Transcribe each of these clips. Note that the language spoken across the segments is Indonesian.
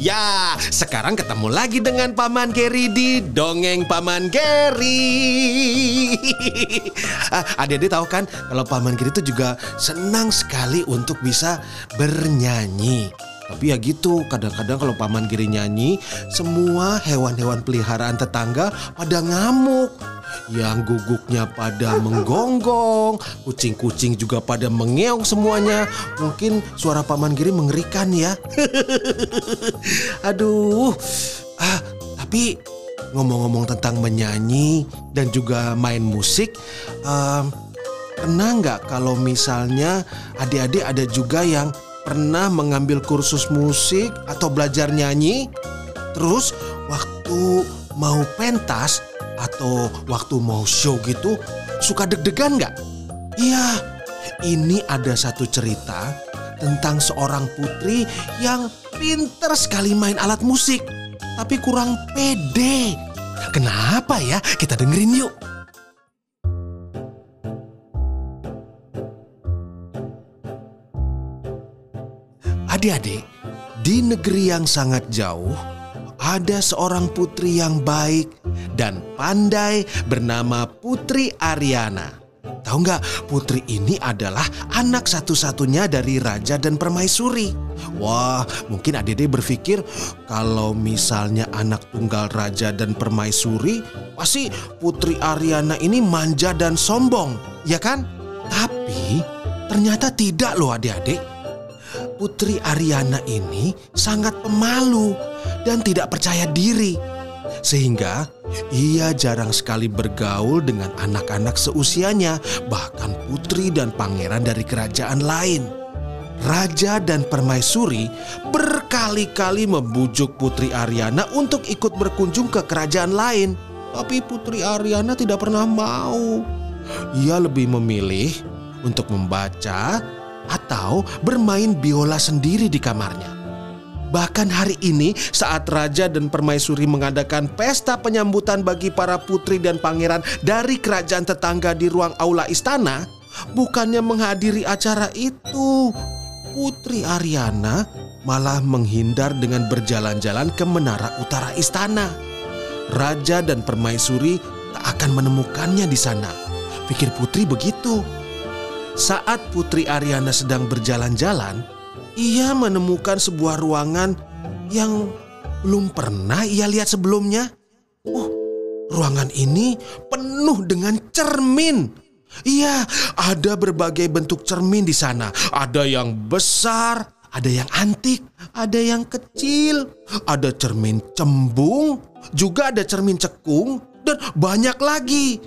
Ya, sekarang ketemu lagi dengan Paman Geri di Dongeng Paman Geri. Ah, Adik-adik tahu kan kalau Paman Geri itu juga senang sekali untuk bisa bernyanyi. Tapi ya gitu, kadang-kadang kalau Paman Giri nyanyi, semua hewan-hewan peliharaan tetangga pada ngamuk. Yang guguknya pada menggonggong, kucing-kucing juga pada mengeong semuanya. Mungkin suara Paman Giri mengerikan ya. Aduh, ah, tapi ngomong-ngomong tentang menyanyi dan juga main musik, em, pernah nggak kalau misalnya adik-adik ada juga yang pernah mengambil kursus musik atau belajar nyanyi, terus waktu mau pentas atau waktu mau show gitu suka deg-degan nggak? Iya, ini ada satu cerita tentang seorang putri yang pinter sekali main alat musik, tapi kurang pede. Kenapa ya? Kita dengerin yuk. Adik-adik, di negeri yang sangat jauh, ada seorang putri yang baik dan pandai bernama Putri Ariana. Tahu nggak, putri ini adalah anak satu-satunya dari raja dan permaisuri. Wah, mungkin adik-adik berpikir kalau misalnya anak tunggal raja dan permaisuri, pasti Putri Ariana ini manja dan sombong, ya kan? Tapi ternyata tidak loh adik-adik. Putri Ariana ini sangat pemalu dan tidak percaya diri. Sehingga ia jarang sekali bergaul dengan anak-anak seusianya, bahkan putri dan pangeran dari kerajaan lain. Raja dan permaisuri berkali-kali membujuk Putri Ariana untuk ikut berkunjung ke kerajaan lain. Tapi Putri Ariana tidak pernah mau. Ia lebih memilih untuk membaca atau bermain biola sendiri di kamarnya. Bahkan hari ini saat raja dan permaisuri mengadakan pesta penyambutan bagi para putri dan pangeran dari kerajaan tetangga di ruang aula istana, bukannya menghadiri acara itu. Putri Ariana malah menghindar dengan berjalan-jalan ke menara utara istana. Raja dan permaisuri tak akan menemukannya di sana. Pikir putri begitu. Saat Putri Ariana sedang berjalan-jalan, ia menemukan sebuah ruangan yang belum pernah ia lihat sebelumnya. Oh, ruangan ini penuh dengan cermin. Iya, ada berbagai bentuk cermin di sana. Ada yang besar, ada yang antik, ada yang kecil, ada cermin cembung, juga ada cermin cekung, dan banyak lagi.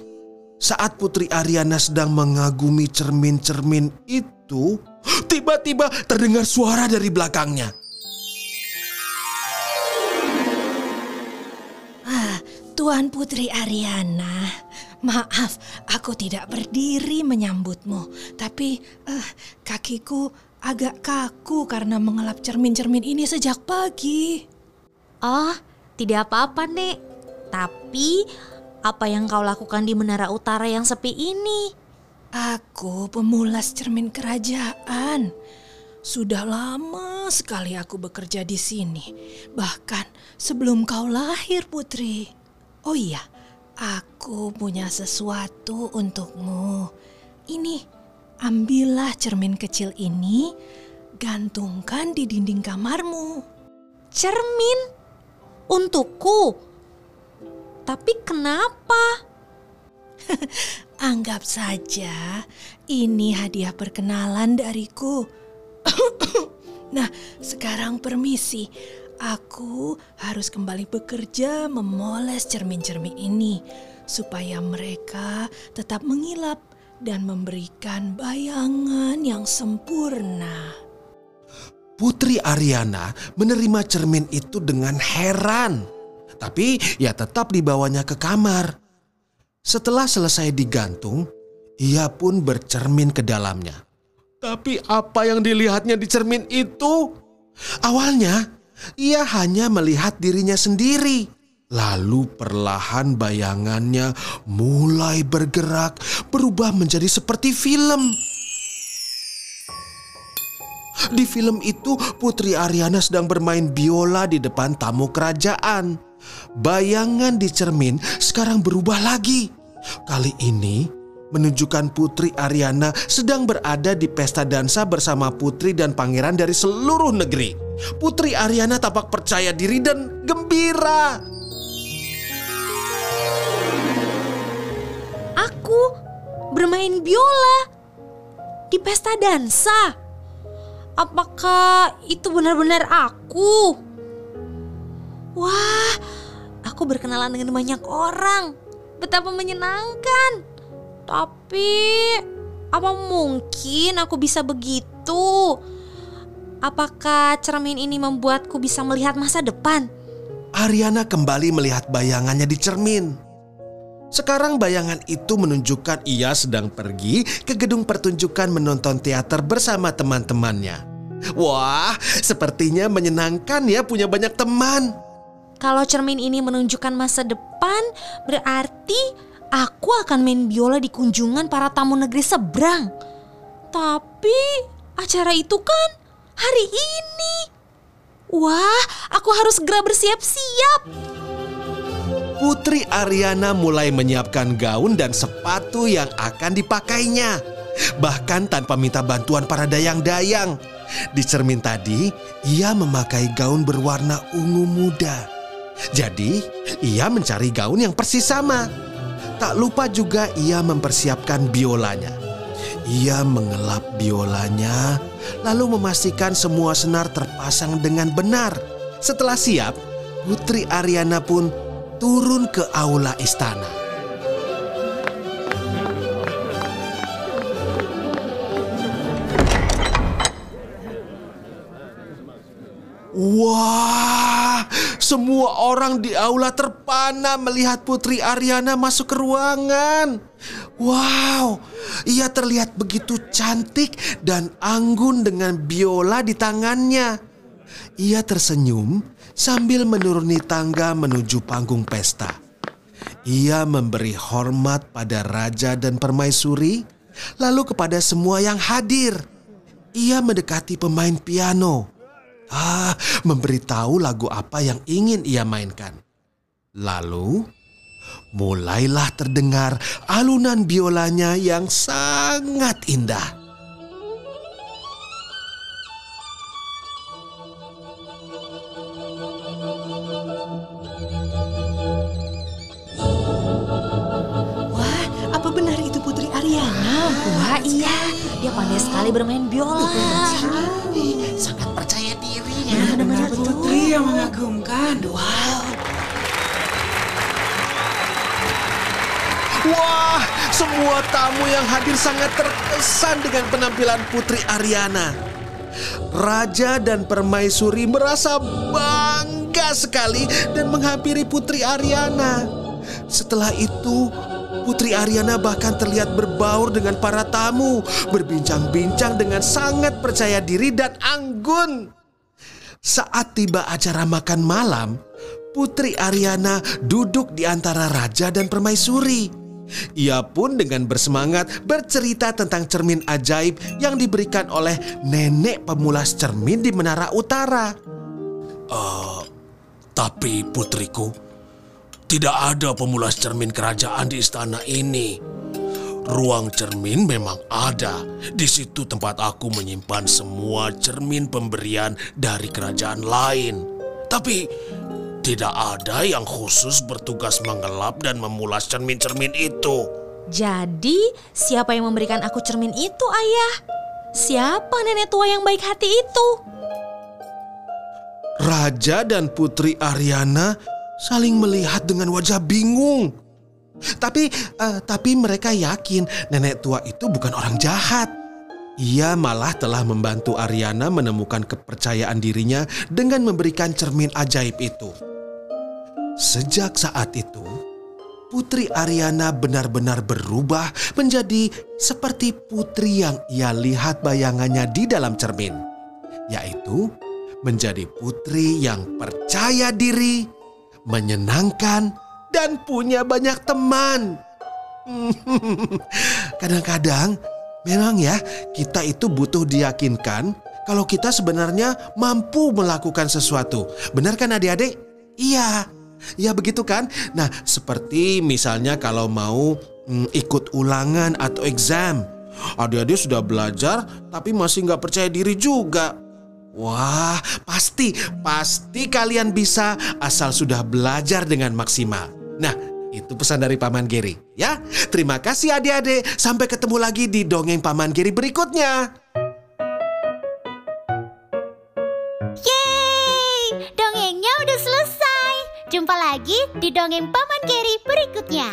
Saat Putri Ariana sedang mengagumi cermin-cermin itu, tiba-tiba terdengar suara dari belakangnya. Ah, Tuan Putri Ariana, maaf aku tidak berdiri menyambutmu, tapi eh, kakiku agak kaku karena mengelap cermin-cermin ini sejak pagi. Oh, tidak apa-apa, Nek. Tapi apa yang kau lakukan di menara utara yang sepi ini? Aku pemulas cermin kerajaan. Sudah lama sekali aku bekerja di sini, bahkan sebelum kau lahir, Putri. Oh iya, aku punya sesuatu untukmu. Ini, ambillah cermin kecil ini, gantungkan di dinding kamarmu. Cermin untukku. Tapi kenapa? Anggap saja ini hadiah perkenalan dariku. nah, sekarang permisi. Aku harus kembali bekerja memoles cermin-cermin ini supaya mereka tetap mengilap dan memberikan bayangan yang sempurna. Putri Ariana menerima cermin itu dengan heran. Tapi ia tetap dibawanya ke kamar. Setelah selesai digantung, ia pun bercermin ke dalamnya. Tapi apa yang dilihatnya di cermin itu? Awalnya, ia hanya melihat dirinya sendiri. Lalu perlahan bayangannya mulai bergerak, berubah menjadi seperti film. Di film itu Putri Ariana sedang bermain biola di depan tamu kerajaan. Bayangan di cermin sekarang berubah lagi. Kali ini menunjukkan Putri Ariana sedang berada di pesta dansa bersama putri dan pangeran dari seluruh negeri. Putri Ariana tampak percaya diri dan gembira. Aku bermain biola di pesta dansa. Apakah itu benar-benar aku? Wah, aku berkenalan dengan banyak orang. Betapa menyenangkan. Tapi, apa mungkin aku bisa begitu? Apakah cermin ini membuatku bisa melihat masa depan? Ariana kembali melihat bayangannya di cermin. Sekarang bayangan itu menunjukkan ia sedang pergi ke gedung pertunjukan menonton teater bersama teman-temannya. Wah, sepertinya menyenangkan ya punya banyak teman. Kalau cermin ini menunjukkan masa depan, berarti aku akan main biola di kunjungan para tamu negeri seberang. Tapi acara itu kan hari ini. Wah, aku harus segera bersiap-siap. Putri Ariana mulai menyiapkan gaun dan sepatu yang akan dipakainya. Bahkan tanpa minta bantuan para dayang-dayang. Di cermin tadi, ia memakai gaun berwarna ungu muda. Jadi, ia mencari gaun yang persis sama. Tak lupa juga ia mempersiapkan biolanya. Ia mengelap biolanya, lalu memastikan semua senar terpasang dengan benar. Setelah siap, Putri Ariana pun turun ke aula istana. Wah, semua orang di aula terpana melihat Putri Ariana masuk ke ruangan. Wow, ia terlihat begitu cantik dan anggun dengan biola di tangannya. Ia tersenyum sambil menuruni tangga menuju panggung pesta. Ia memberi hormat pada raja dan permaisuri, lalu kepada semua yang hadir. Ia mendekati pemain piano. Ah, memberitahu lagu apa yang ingin ia mainkan. Lalu, mulailah terdengar alunan biolanya yang sangat indah. Ariana? Wah iya, dia pandai sekali bermain biola. Sangat percaya diri Benar Putri yang mengagumkan. Wow. Wah, semua tamu yang hadir sangat terkesan dengan penampilan Putri Ariana. Raja dan permaisuri merasa bangga sekali dan menghampiri Putri Ariana. Setelah itu, Putri Ariana bahkan terlihat berbaur dengan para tamu, berbincang-bincang dengan sangat percaya diri dan anggun. Saat tiba acara makan malam, Putri Ariana duduk di antara raja dan permaisuri. Ia pun dengan bersemangat bercerita tentang cermin ajaib yang diberikan oleh nenek pemulas cermin di Menara Utara. Eh, tapi putriku, tidak ada pemulas cermin kerajaan di istana ini. Ruang cermin memang ada. Di situ tempat aku menyimpan semua cermin pemberian dari kerajaan lain. Tapi tidak ada yang khusus bertugas mengelap dan memulas cermin-cermin itu. Jadi, siapa yang memberikan aku cermin itu, Ayah? Siapa nenek tua yang baik hati itu? Raja dan Putri Ariana saling melihat dengan wajah bingung. Tapi eh, tapi mereka yakin nenek tua itu bukan orang jahat. Ia malah telah membantu Ariana menemukan kepercayaan dirinya dengan memberikan cermin ajaib itu. Sejak saat itu, Putri Ariana benar-benar berubah menjadi seperti putri yang ia lihat bayangannya di dalam cermin, yaitu menjadi putri yang percaya diri, menyenangkan, dan punya banyak teman. Kadang-kadang memang ya kita itu butuh diyakinkan kalau kita sebenarnya mampu melakukan sesuatu. Benar kan adik-adik? Iya. Ya begitu kan? Nah seperti misalnya kalau mau mm, ikut ulangan atau exam. Adik-adik sudah belajar tapi masih nggak percaya diri juga. Wah, pasti, pasti kalian bisa asal sudah belajar dengan maksimal. Nah, itu pesan dari Paman Geri ya. Terima kasih adik-adik. Sampai ketemu lagi di dongeng Paman Geri berikutnya. Yeay, dongengnya udah selesai. Jumpa lagi di dongeng Paman Geri berikutnya.